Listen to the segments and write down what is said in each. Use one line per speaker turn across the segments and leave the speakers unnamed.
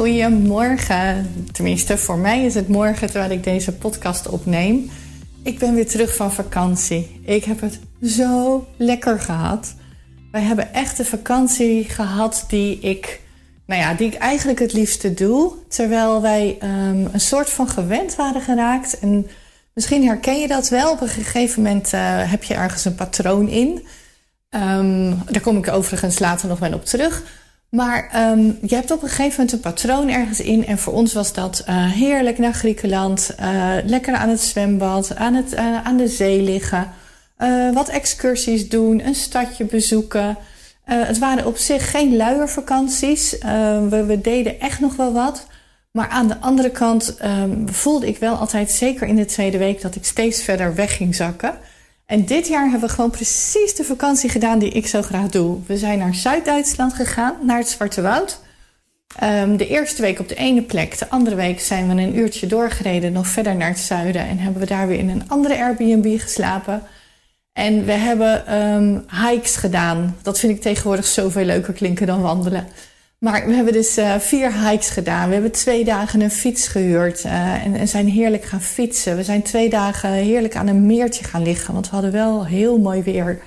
Goedemorgen. Tenminste, voor mij is het morgen terwijl ik deze podcast opneem. Ik ben weer terug van vakantie. Ik heb het zo lekker gehad. Wij hebben echt een vakantie gehad die ik, nou ja, die ik eigenlijk het liefste doe. Terwijl wij um, een soort van gewend waren geraakt. En misschien herken je dat wel. Op een gegeven moment uh, heb je ergens een patroon in. Um, daar kom ik overigens later nog wel op terug. Maar um, je hebt op een gegeven moment een patroon ergens in. En voor ons was dat uh, heerlijk naar Griekenland. Uh, lekker aan het zwembad, aan, het, uh, aan de zee liggen. wat excursies doen, een stadje bezoeken. het waren op zich geen luiervakanties. We, we, deden echt nog wel wat. Maar aan de andere kant um, voelde ik wel altijd, zeker in de tweede week, dat ik steeds verder weg ging zakken. En dit jaar hebben we gewoon precies de vakantie gedaan die ik zo graag doe. We zijn naar Zuid-Duitsland gegaan, naar het Zwarte Woud. Um, de eerste week op de ene plek. De andere week zijn we een uurtje doorgereden, nog verder naar het zuiden. En hebben we daar weer in een andere Airbnb geslapen. En we hebben um, hikes gedaan. Dat vind ik tegenwoordig zoveel leuker klinken dan wandelen. Maar we hebben dus uh, vier hikes gedaan. We hebben twee dagen een fiets gehuurd uh, en, zijn heerlijk gaan fietsen. We zijn twee dagen heerlijk aan een meertje gaan liggen, want we hadden wel heel mooi weer.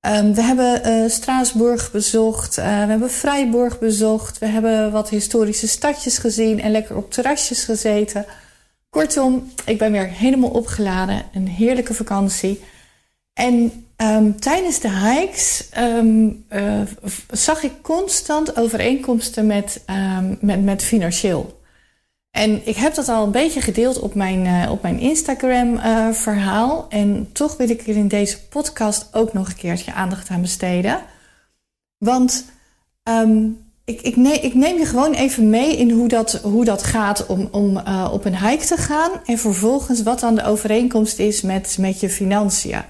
Um, we hebben uh, Straatsburg bezocht, we hebben Vrijburg bezocht, we hebben wat historische stadjes gezien en lekker op terrasjes gezeten. Kortom, ik ben weer helemaal opgeladen. Een heerlijke vakantie. En Um, tijdens de hikes um, uh, zag ik constant overeenkomsten met, um, met, met financieel. En ik heb dat al een beetje gedeeld op mijn, uh, op mijn Instagram-verhaal. Uh, en toch wil ik er in deze podcast ook nog een keertje aandacht aan besteden. Want ik, ik, neem, ik, neem, je gewoon even mee in hoe dat, hoe dat gaat om, om op een hike te gaan. En vervolgens wat dan de overeenkomst is met, met je financiën.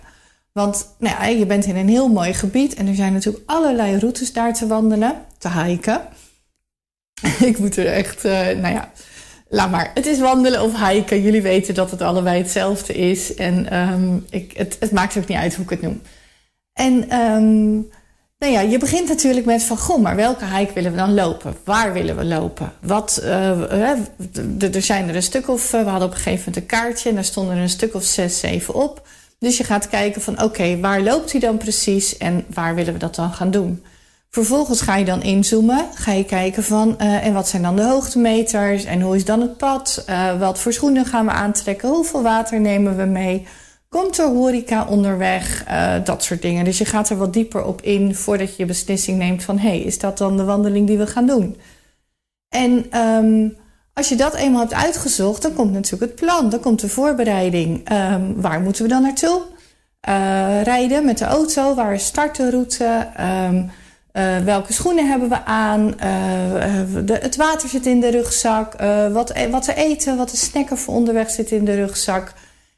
Want nou ja, je bent in een heel mooi gebied en er zijn natuurlijk allerlei routes daar te wandelen, te hiken. ik moet er echt, uh, nou ja, laat maar. Het is wandelen of hiken. Jullie weten dat het allebei hetzelfde is. En um, ik, het, het, maakt ook niet uit hoe ik het noem. En um, nou ja, je begint natuurlijk met van, goh, maar welke hike willen we dan lopen? Waar willen we lopen? Wat, uh, er zijn er een stuk of, we hadden op een gegeven moment een kaartje en daar stonden er een stuk of zes, zeven op. Dus je gaat kijken van oké, waar loopt hij dan precies en waar willen we dat dan gaan doen? Vervolgens ga je dan inzoomen, ga je kijken van uh, en wat zijn dan de hoogtemeters en hoe is dan het pad? Uh, wat voor schoenen gaan we aantrekken? Hoeveel water nemen we mee? Komt er horeca onderweg? Uh, dat soort dingen. Dus je gaat er wat dieper op in voordat je beslissing neemt van hé, hey, is dat dan de wandeling die we gaan doen? En um, als je dat eenmaal hebt uitgezocht, dan komt natuurlijk het plan, dan komt de voorbereiding. Um, waar moeten we dan naartoe? Uh, rijden met de auto, waar is startenroute? Um, uh, welke schoenen hebben we aan? De, het water zit in de rugzak. wat, wat te eten, wat te snacken voor onderweg zit in de rugzak.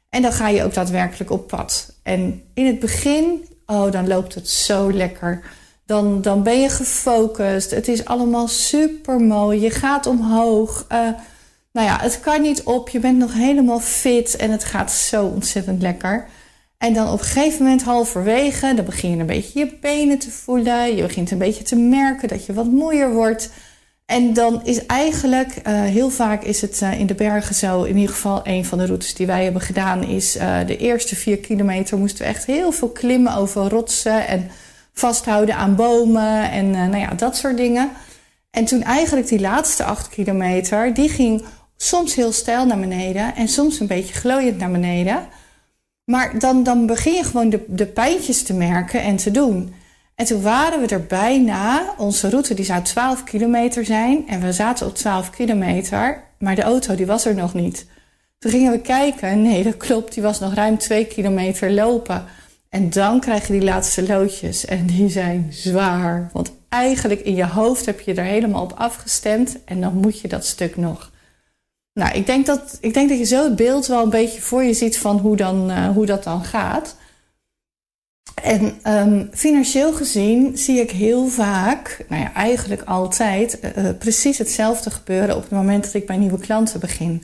En dan ga je ook daadwerkelijk op pad. En in het begin, oh, dan loopt het zo lekker. Dan, dan ben je gefocust. Het is allemaal super mooi. Je gaat omhoog. Uh, nou ja, het kan niet op. Je bent nog helemaal fit en het gaat zo ontzettend lekker. En dan op een gegeven moment halverwege, dan begin je een beetje je benen te voelen. Je begint een beetje te merken dat je wat moeier wordt. En dan is eigenlijk, uh, heel vaak is het uh, in de bergen zo, in ieder geval een van de routes die wij hebben gedaan, is de eerste vier kilometer moesten we echt heel veel klimmen over rotsen en vasthouden aan bomen en uh, nou ja, dat soort dingen. En toen eigenlijk die laatste acht kilometer, die ging soms heel steil naar beneden en soms een beetje glooiend naar beneden. Maar dan, dan begin je gewoon de, de pijntjes te merken en te doen. En toen waren we er bijna. Onze route die zou 12 kilometer zijn. En we zaten op 12 kilometer. Maar de auto die was er nog niet. Toen gingen we kijken. Nee, dat klopt. Die was nog ruim 2 kilometer lopen. En dan krijg je die laatste loodjes en die zijn zwaar. Want eigenlijk in je hoofd heb je er helemaal op afgestemd en dan moet je dat stuk nog. Nou, ik denk dat, ik denk dat je zo het beeld wel een beetje voor je ziet van hoe, dan, uh, hoe dat dan gaat. En um, financieel gezien zie ik heel vaak, nou ja, eigenlijk altijd, uh, precies hetzelfde gebeuren op het moment dat ik bij nieuwe klanten begin.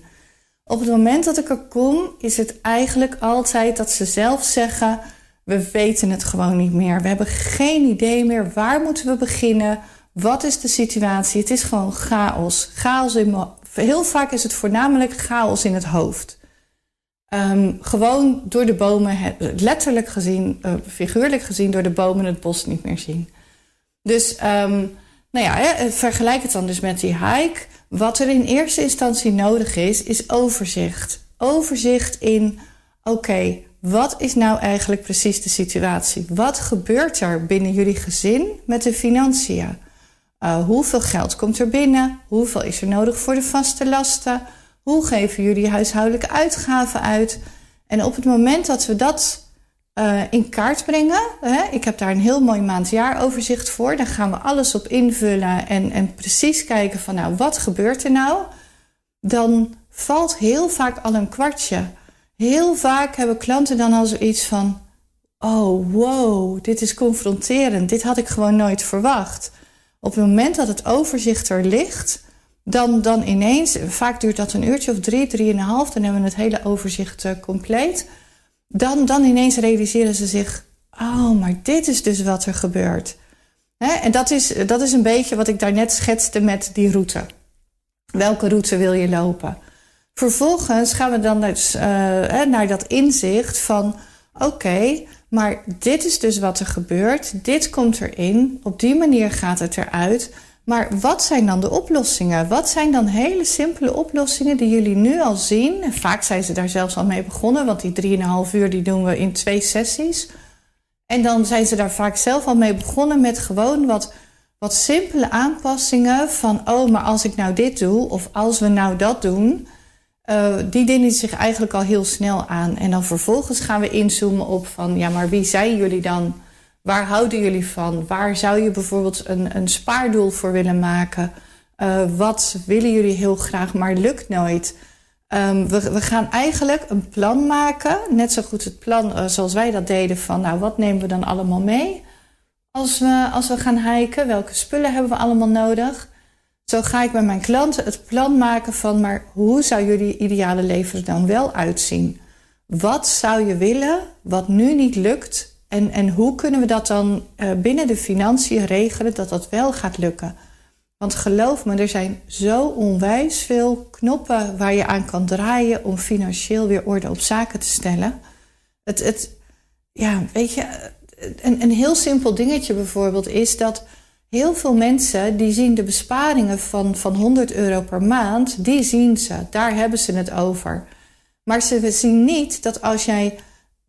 Op het moment dat ik er kom, is het eigenlijk altijd dat ze zelf zeggen: we weten het gewoon niet meer. We hebben geen idee meer waar moeten we beginnen. Wat is de situatie? Het is gewoon chaos. Chaos in Heel vaak is het voornamelijk chaos in het hoofd. Um, gewoon door de bomen, letterlijk gezien, uh, figuurlijk gezien, door de bomen het bos niet meer zien. Dus, um, nou ja, vergelijk het dan dus met die hike. Wat er in eerste instantie nodig is, is overzicht. Overzicht in, oké, wat is nou eigenlijk precies de situatie? Wat gebeurt er binnen jullie gezin met de financiën? Uh, hoeveel geld komt er binnen? Hoeveel is er nodig voor de vaste lasten? Hoe geven jullie huishoudelijke uitgaven uit? En op het moment dat we dat uh, in kaart brengen, hè, ik heb daar een heel mooi maandjaaroverzicht voor, dan gaan we alles op invullen en, en precies kijken van nou, wat gebeurt er nou? Dan valt heel vaak al een kwartje. Heel vaak hebben klanten dan al zoiets van: Oh, wow, dit is confronterend. Dit had ik gewoon nooit verwacht. Op het moment dat het overzicht er ligt, dan, dan ineens, vaak duurt dat een uurtje of drie, drieënhalf, dan hebben we het hele overzicht uh, compleet. Dan, dan ineens realiseren ze zich: Oh, maar dit is dus wat er gebeurt. Hè? En dat is, dat is een beetje wat ik daarnet schetste met die route. Welke route wil je lopen? Vervolgens gaan we dan dus, uh, naar dat inzicht van: oké, maar dit is dus wat er gebeurt, dit komt erin, op die manier gaat het eruit. Maar wat zijn dan de oplossingen? Wat zijn dan hele simpele oplossingen die jullie nu al zien? En vaak zijn ze daar zelfs al mee begonnen, want die 3,5 uur die doen we in twee sessies. En dan zijn ze daar vaak zelf al mee begonnen met gewoon wat, wat simpele aanpassingen van, oh, maar als ik nou dit doe of als we nou dat doen, uh, die dienen zich eigenlijk al heel snel aan. En dan vervolgens gaan we inzoomen op van, ja, maar wie zijn jullie dan? Waar houden jullie van? Waar zou je bijvoorbeeld een, een spaardoel voor willen maken? Uh, wat willen jullie heel graag, maar lukt nooit? Um, we, gaan eigenlijk een plan maken. Net zo goed het plan uh, zoals wij dat deden van, nou, wat nemen we dan allemaal mee? Als we, als we gaan hiken, welke spullen hebben we allemaal nodig? Zo ga ik met mijn klanten het plan maken van, maar hoe zou jullie ideale leven er dan wel uitzien? Wat zou je willen wat nu niet lukt? En, en hoe kunnen we dat dan uh, binnen de financiën regelen dat dat wel gaat lukken? Want geloof me, er zijn zo onwijs veel knoppen waar je aan kan draaien om financieel weer orde op zaken te stellen. Het, het, ja, weet je, een, een heel simpel dingetje bijvoorbeeld is dat Heel veel mensen die zien de besparingen van, van 100 euro per maand, die zien ze. Daar hebben ze het over. Maar ze zien niet dat als jij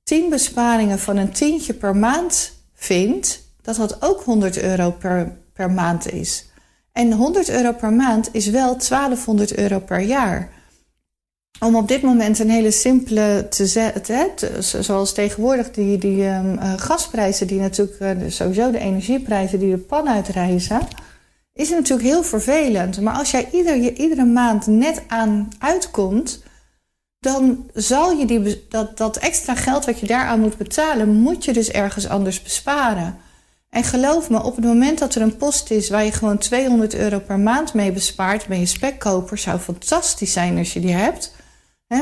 10 besparingen van een tientje per maand vindt, dat dat ook 100 euro per, per maand is. En 100 euro per maand is wel 1200 euro per jaar om op dit moment een hele simpele te zetten, zoals tegenwoordig die, die um, gasprijzen, die natuurlijk uh, sowieso de energieprijzen die de pan uitreizen, is natuurlijk heel vervelend. Maar als jij ieder, je, iedere maand net aan uitkomt, dan zal je die, dat, dat extra geld wat je daaraan moet betalen, moet je dus ergens anders besparen. En geloof me, op het moment dat er een post is waar je gewoon 200 euro per maand mee bespaart, ben je spekkoper. Zou fantastisch zijn als je die hebt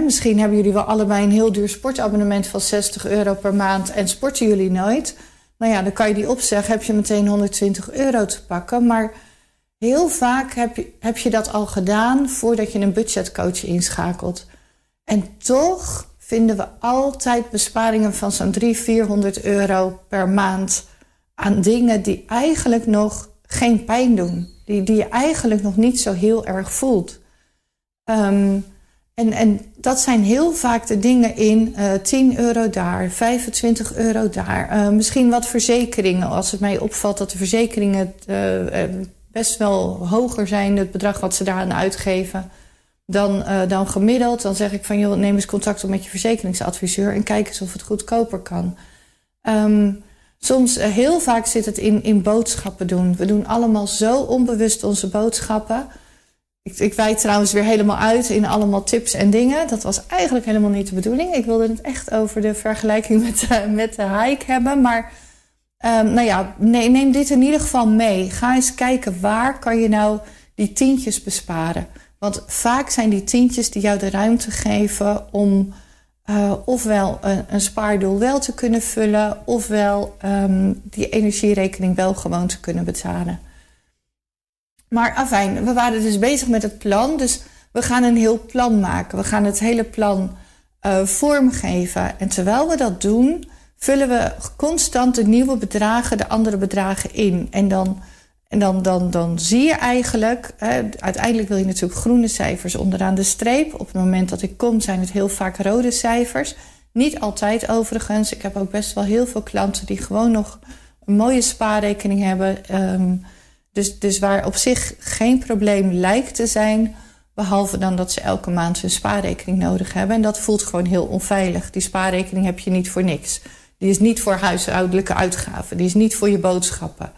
misschien hebben jullie wel allebei een heel duur sportabonnement van 60 euro per maand en sporten jullie nooit. Nou ja, dan kan je die opzeggen, heb je meteen 120 euro te pakken. Maar heel vaak heb je, heb je dat al gedaan voordat je een budgetcoach inschakelt. En toch vinden we altijd besparingen van zo'n 300, 400 euro per maand aan dingen die eigenlijk nog geen pijn doen. Die, die je eigenlijk nog niet zo heel erg voelt. Um, en, en dat zijn heel vaak de dingen in uh, eh, 10 euro daar, 25 euro daar. Uh, misschien wat verzekeringen. Als het mij opvalt dat de verzekeringen uh, best wel hoger zijn, het bedrag wat ze daaraan uitgeven, dan, dan gemiddeld. Dan zeg ik van joh, neem eens contact op met je verzekeringsadviseur en kijk eens of het goedkoper kan. Um, soms, heel vaak zit het in, in boodschappen doen. We doen allemaal zo onbewust onze boodschappen. Ik, ik wijd trouwens weer helemaal uit in allemaal tips en dingen. Dat was eigenlijk helemaal niet de bedoeling. Ik wilde het echt over de vergelijking met, de, met de hike hebben. Maar um, nou ja, nee, neem dit in ieder geval mee. Ga eens kijken waar kan je nou die tientjes besparen. Want vaak zijn die tientjes die jou de ruimte geven om uh, ofwel een, spaardoel wel te kunnen vullen, ofwel um, die energierekening wel gewoon te kunnen betalen. Maar afijn, we waren dus bezig met het plan. Dus we gaan een heel plan maken. We gaan het hele plan uh, vormgeven. En terwijl we dat doen, vullen we constant de nieuwe bedragen, de andere bedragen in. En dan, en dan, dan, dan zie je eigenlijk, uiteindelijk wil je natuurlijk groene cijfers onderaan de streep. Op het moment dat ik kom, zijn het heel vaak rode cijfers. Niet altijd overigens. Ik heb ook best wel heel veel klanten die gewoon nog een mooie spaarrekening hebben. Um, dus, dus waar op zich geen probleem lijkt te zijn. Behalve dan dat ze elke maand hun spaarrekening nodig hebben. En dat voelt gewoon heel onveilig. Die spaarrekening heb je niet voor niks. Die is niet voor huishoudelijke uitgaven. Die is niet voor je boodschappen.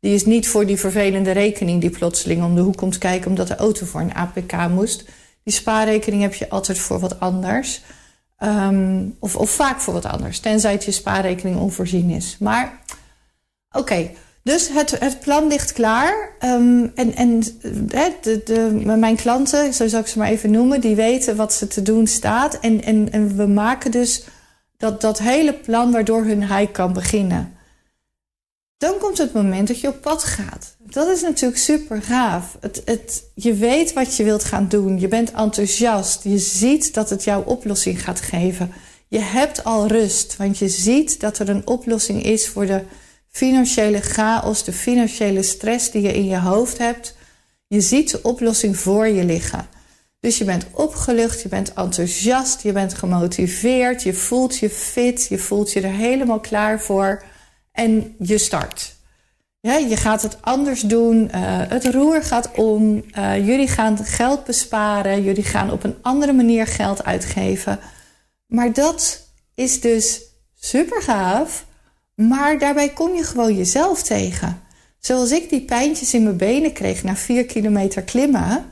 Die is niet voor die vervelende rekening die plotseling om de hoek komt kijken omdat de auto voor een APK moest. Die spaarrekening heb je altijd voor wat anders. Um, of, of vaak voor wat anders, tenzij het je spaarrekening onvoorzien is. Maar oké. Dus het, het plan ligt klaar. Um, en en de, de, mijn klanten, zo zal ik ze maar even noemen, die weten wat ze te doen staat. En, en, en we maken dus dat, dat hele plan waardoor hun high kan beginnen. Dan komt het moment dat je op pad gaat. Dat is natuurlijk super gaaf. Het, het, je weet wat je wilt gaan doen. Je bent enthousiast. Je ziet dat het jouw oplossing gaat geven. Je hebt al rust, want je ziet dat er een oplossing is voor de financiële chaos, de financiële stress die je in je hoofd hebt. Je ziet de oplossing voor je liggen. Dus je bent opgelucht, je bent enthousiast, je bent gemotiveerd, je voelt je fit, je voelt je er helemaal klaar voor en je start. Ja, je gaat het anders doen, uh, het roer gaat om, uh, jullie gaan geld besparen, jullie gaan op een andere manier geld uitgeven. Maar dat is dus super gaaf, maar daarbij kom je gewoon jezelf tegen. Zoals ik die pijntjes in mijn benen kreeg na vier kilometer klimmen,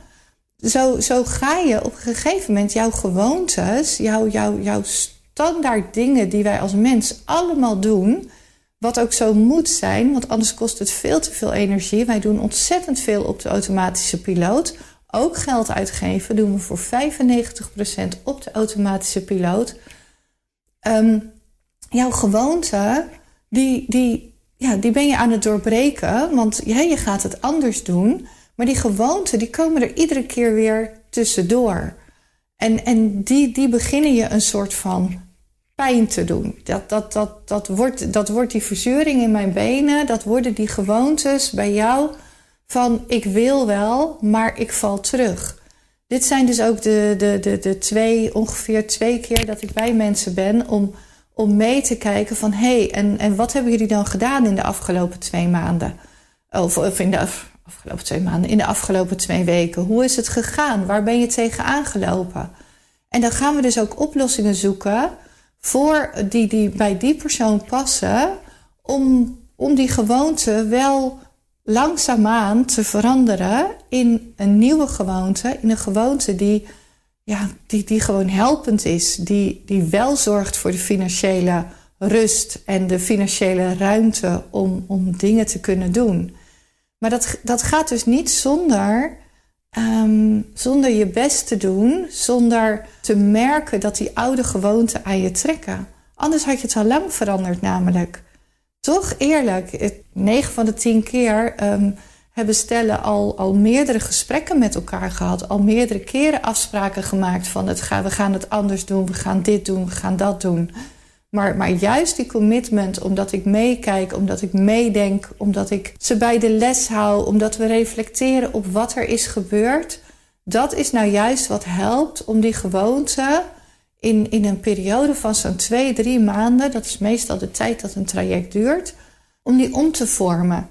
zo, zo ga je op een gegeven moment jouw gewoontes, jouw, jouw, jouw standaard dingen die wij als mens allemaal doen, wat ook zo moet zijn, want anders kost het veel te veel energie. Wij doen ontzettend veel op de automatische piloot. Ook geld uitgeven doen we voor 95% op de automatische piloot. Um, jouw gewoonte, die, die, ja, die ben je aan het doorbreken, want ja, je gaat het anders doen. Maar die gewoonten, die komen er iedere keer weer tussendoor. En, en die, die beginnen je een soort van pijn te doen. Dat, dat, dat, dat, wordt, dat wordt die verzuring in mijn benen, dat worden die gewoontes bij jou van ik wil wel, maar ik val terug. Dit zijn dus ook de, de, de, de twee, ongeveer twee keer dat ik bij mensen ben om, om mee te kijken van hé, hey, en, en wat hebben jullie dan gedaan in de afgelopen twee maanden? Of, of in de afgelopen twee maanden, in de afgelopen twee weken. Hoe is het gegaan? Waar ben je tegen aangelopen? En dan gaan we dus ook oplossingen zoeken voor die, die bij die persoon passen, om, om die gewoonte wel langzaamaan te veranderen in een nieuwe gewoonte, in een gewoonte die, ja, die, die gewoon helpend is, die, die wel zorgt voor de financiële rust en de financiële ruimte om, om dingen te kunnen doen. Maar dat, dat gaat dus niet zonder Um, zonder je best te doen, zonder te merken dat die oude gewoonten aan je trekken. Anders had je het al lang veranderd, namelijk. Toch eerlijk, 9 van de 10 keer um, hebben stellen al, al meerdere gesprekken met elkaar gehad, al meerdere keren afspraken gemaakt van het, we gaan het anders doen, we gaan dit doen, we gaan dat doen. Maar, maar juist die commitment, omdat ik meekijk, omdat ik meedenk, omdat ik ze bij de les hou, omdat we reflecteren op wat er is gebeurd, dat is nou juist wat helpt om die gewoonte in, in een periode van zo'n twee, drie maanden, dat is meestal de tijd dat een traject duurt, om die om te vormen.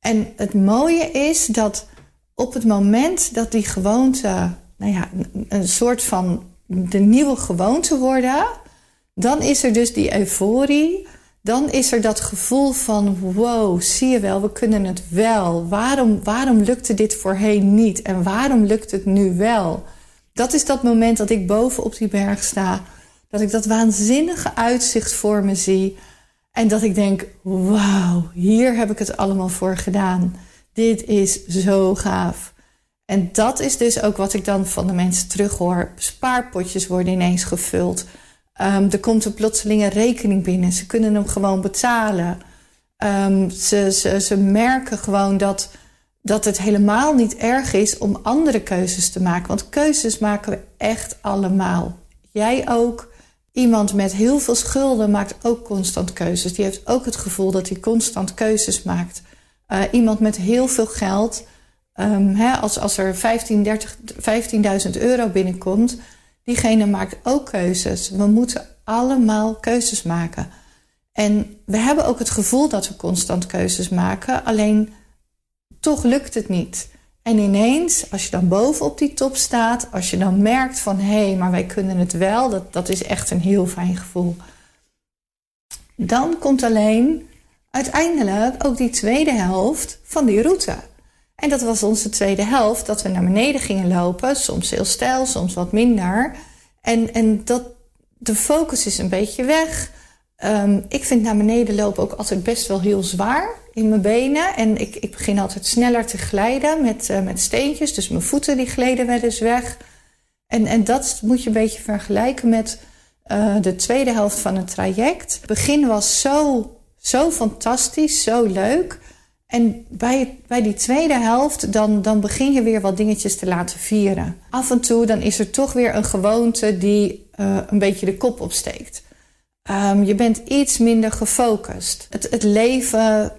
En het mooie is dat op het moment dat die gewoonte, nou ja, een soort van de nieuwe gewoonte worden, dan is er dus die euforie. Dan is er dat gevoel van: wow, zie je wel, we kunnen het wel. Waarom, waarom lukte dit voorheen niet? En waarom lukt het nu wel? Dat is dat moment dat ik boven op die berg sta. Dat ik dat waanzinnige uitzicht voor me zie. En dat ik denk: wauw, hier heb ik het allemaal voor gedaan. Dit is zo gaaf. En dat is dus ook wat ik dan van de mensen terughoor. Spaarpotjes worden ineens gevuld. Um, er komt een plotselinge rekening binnen. Ze kunnen hem gewoon betalen. Um, ze, ze, ze merken gewoon dat, dat het helemaal niet erg is om andere keuzes te maken. Want keuzes maken we echt allemaal. Jij ook. Iemand met heel veel schulden maakt ook constant keuzes. Die heeft ook het gevoel dat hij constant keuzes maakt. Uh, iemand met heel veel geld, um, hè, als, als er 15.000 euro binnenkomt, diegene maakt ook keuzes. We moeten allemaal keuzes maken. En we hebben ook het gevoel dat we constant keuzes maken, alleen toch lukt het niet. En ineens, als je dan boven op die top staat, als je dan merkt van hé, hey, maar wij kunnen het wel, dat, dat is echt een heel fijn gevoel. Dan komt alleen uiteindelijk ook die tweede helft van die route. En dat was onze tweede helft, dat we naar beneden gingen lopen, soms heel stijl, soms wat minder. En, en dat, de focus is een beetje weg. Um, ik vind naar beneden lopen ook altijd best wel heel zwaar in mijn benen. En ik, ik begin altijd sneller te glijden met, uh, met steentjes. Dus mijn voeten die gleden wel eens weg. En, en dat moet je een beetje vergelijken met uh, de tweede helft van het traject. Het begin was zo, zo fantastisch, zo leuk. En bij, bij die tweede helft, dan, dan begin je weer wat dingetjes te laten vieren. Af en toe dan is er toch weer een gewoonte die uh, een beetje de kop opsteekt. Um, je bent iets minder gefocust. Het, het leven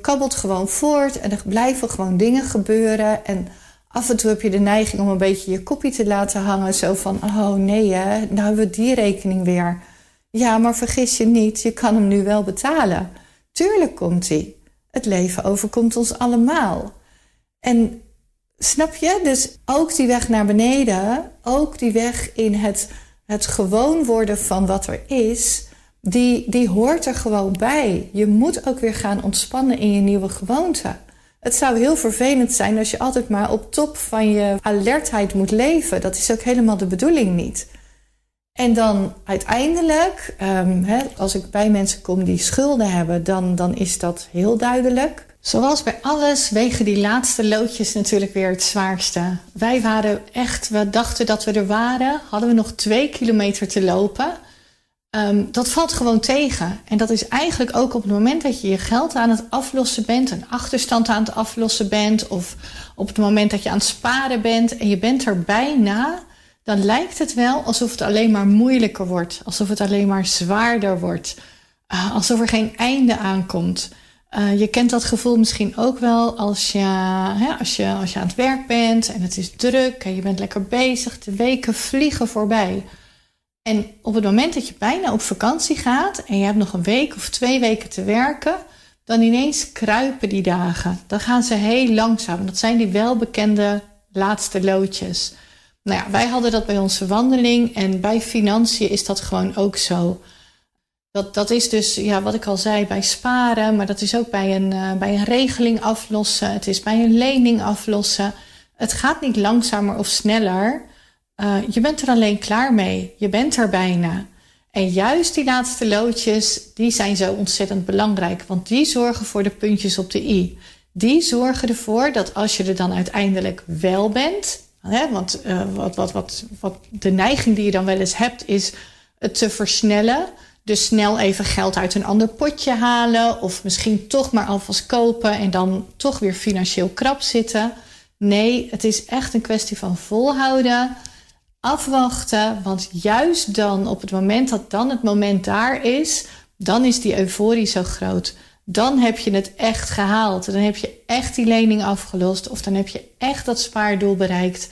kabbelt gewoon voort en er blijven gewoon dingen gebeuren. En af en toe heb je de neiging om een beetje je kopje te laten hangen. Zo van, oh nee hè, nou hebben we die rekening weer. Ja, maar vergis je niet, je kan hem nu wel betalen. Tuurlijk komt hij. Het leven overkomt ons allemaal. En snap je? Dus ook die weg naar beneden, ook die weg in het, het gewoon worden van wat er is die, die hoort er gewoon bij. Je moet ook weer gaan ontspannen in je nieuwe gewoonte. Het zou heel vervelend zijn als je altijd maar op top van je alertheid moet leven. Dat is ook helemaal de bedoeling niet. En dan uiteindelijk, hè, als ik bij mensen kom die schulden hebben, dan, dan is dat heel duidelijk. Zoals bij alles wegen die laatste loodjes natuurlijk weer het zwaarste. Wij waren echt, we dachten dat we er waren, hadden we nog twee kilometer te lopen. Um, dat valt gewoon tegen. En dat is eigenlijk ook op het moment dat je je geld aan het aflossen bent, een achterstand aan het aflossen bent, of op het moment dat je aan het sparen bent en je bent er bijna, dan lijkt het wel alsof het alleen maar moeilijker wordt, alsof het alleen maar zwaarder wordt, uh, alsof er geen einde aankomt. Uh, je kent dat gevoel misschien ook wel als je, hè, als, je, als je aan het werk bent en het is druk en je bent lekker bezig, de weken vliegen voorbij. En op het moment dat je bijna op vakantie gaat en je hebt nog een week of twee weken te werken, dan ineens kruipen die dagen. Dan gaan ze heel langzaam. Dat zijn die welbekende laatste loodjes. Nou ja, wij hadden dat bij onze wandeling en bij financiën is dat gewoon ook zo. Dat, dat is dus, ja, wat ik al zei, bij sparen, maar dat is ook bij een, uh, bij een regeling aflossen. Het is bij een lening aflossen. Het gaat niet langzamer of sneller. Uh, je bent er alleen klaar mee. Je bent er bijna. En juist die laatste loodjes, die zijn zo ontzettend belangrijk. Want die zorgen voor de puntjes op de i. Die zorgen ervoor dat als je er dan uiteindelijk wel bent. Hè, want uh, wat, wat, wat, wat de neiging die je dan wel eens hebt, is het te versnellen. Dus snel even geld uit een ander potje halen. Of misschien toch maar alvast kopen en dan toch weer financieel krap zitten. Nee, het is echt een kwestie van volhouden afwachten. Want juist dan, op het moment dat dan het moment daar is, dan is die euforie zo groot. Dan heb je het echt gehaald. Dan heb je echt die lening afgelost. Of dan heb je echt dat spaardoel bereikt.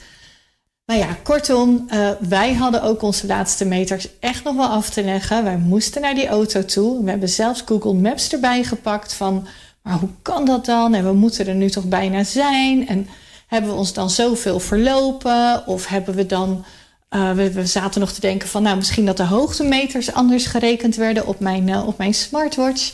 Nou ja, kortom, uh, wij hadden ook onze laatste meters echt nog wel af te leggen. Wij moesten naar die auto toe. We hebben zelfs Google Maps erbij gepakt van... maar hoe kan dat dan? En we moeten er nu toch bijna zijn? En hebben we ons dan zoveel verlopen? Of hebben we dan uh, we, zaten nog te denken van, nou, misschien dat de hoogtemeters anders gerekend werden op mijn, uh, op mijn smartwatch.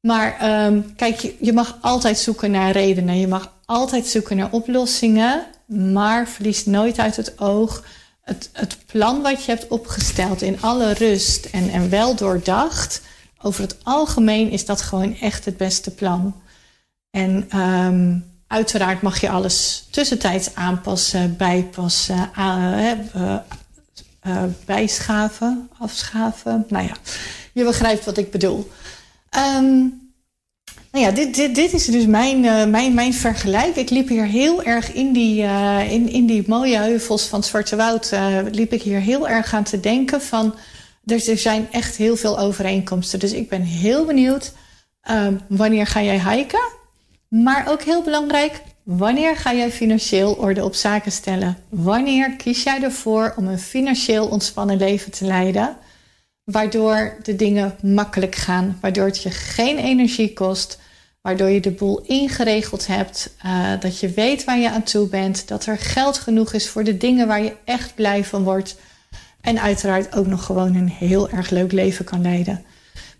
Maar um, kijk, je, je, mag altijd zoeken naar redenen. Je mag altijd zoeken naar oplossingen. Maar verlies nooit uit het oog het, het plan wat je hebt opgesteld in alle rust en, en wel doordacht. Over het algemeen is dat gewoon echt het beste plan. En um, Uiteraard mag je alles tussentijds aanpassen, bijpassen, uh, bijschaven, afschaven. Nou ja, je begrijpt wat ik bedoel. Um, Nou ja, dit, dit, dit is dus mijn, uh, mijn, mijn vergelijk. Ik liep hier heel erg in die, uh, in, in die mooie heuvels van het Zwarte Woud. Uh, liep ik hier heel erg aan te denken van... Er, er zijn echt heel veel overeenkomsten. Dus ik ben heel benieuwd. Ehm, wanneer ga jij hiken? Maar ook heel belangrijk, wanneer ga jij financieel orde op zaken stellen? Wanneer kies jij ervoor om een financieel ontspannen leven te leiden? Waardoor de dingen makkelijk gaan, waardoor het je geen energie kost, waardoor je de boel ingeregeld hebt, uh, dat je weet waar je aan toe bent, dat er geld genoeg is voor de dingen waar je echt blij van wordt. En uiteraard ook nog gewoon een heel erg leuk leven kan leiden.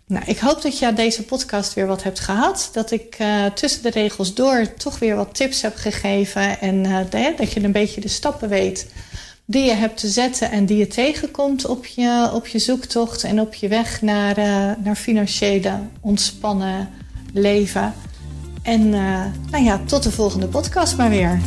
Nou, ik hoop dat je deze podcast weer wat hebt gehad. Dat ik uh, tussen de regels door toch weer wat tips heb gegeven. En uh, dat je een beetje de stappen weet die je hebt te zetten en die je tegenkomt op je, op je zoektocht en op je weg naar, naar financiële ontspannen leven. En nou ja, tot de volgende podcast maar weer.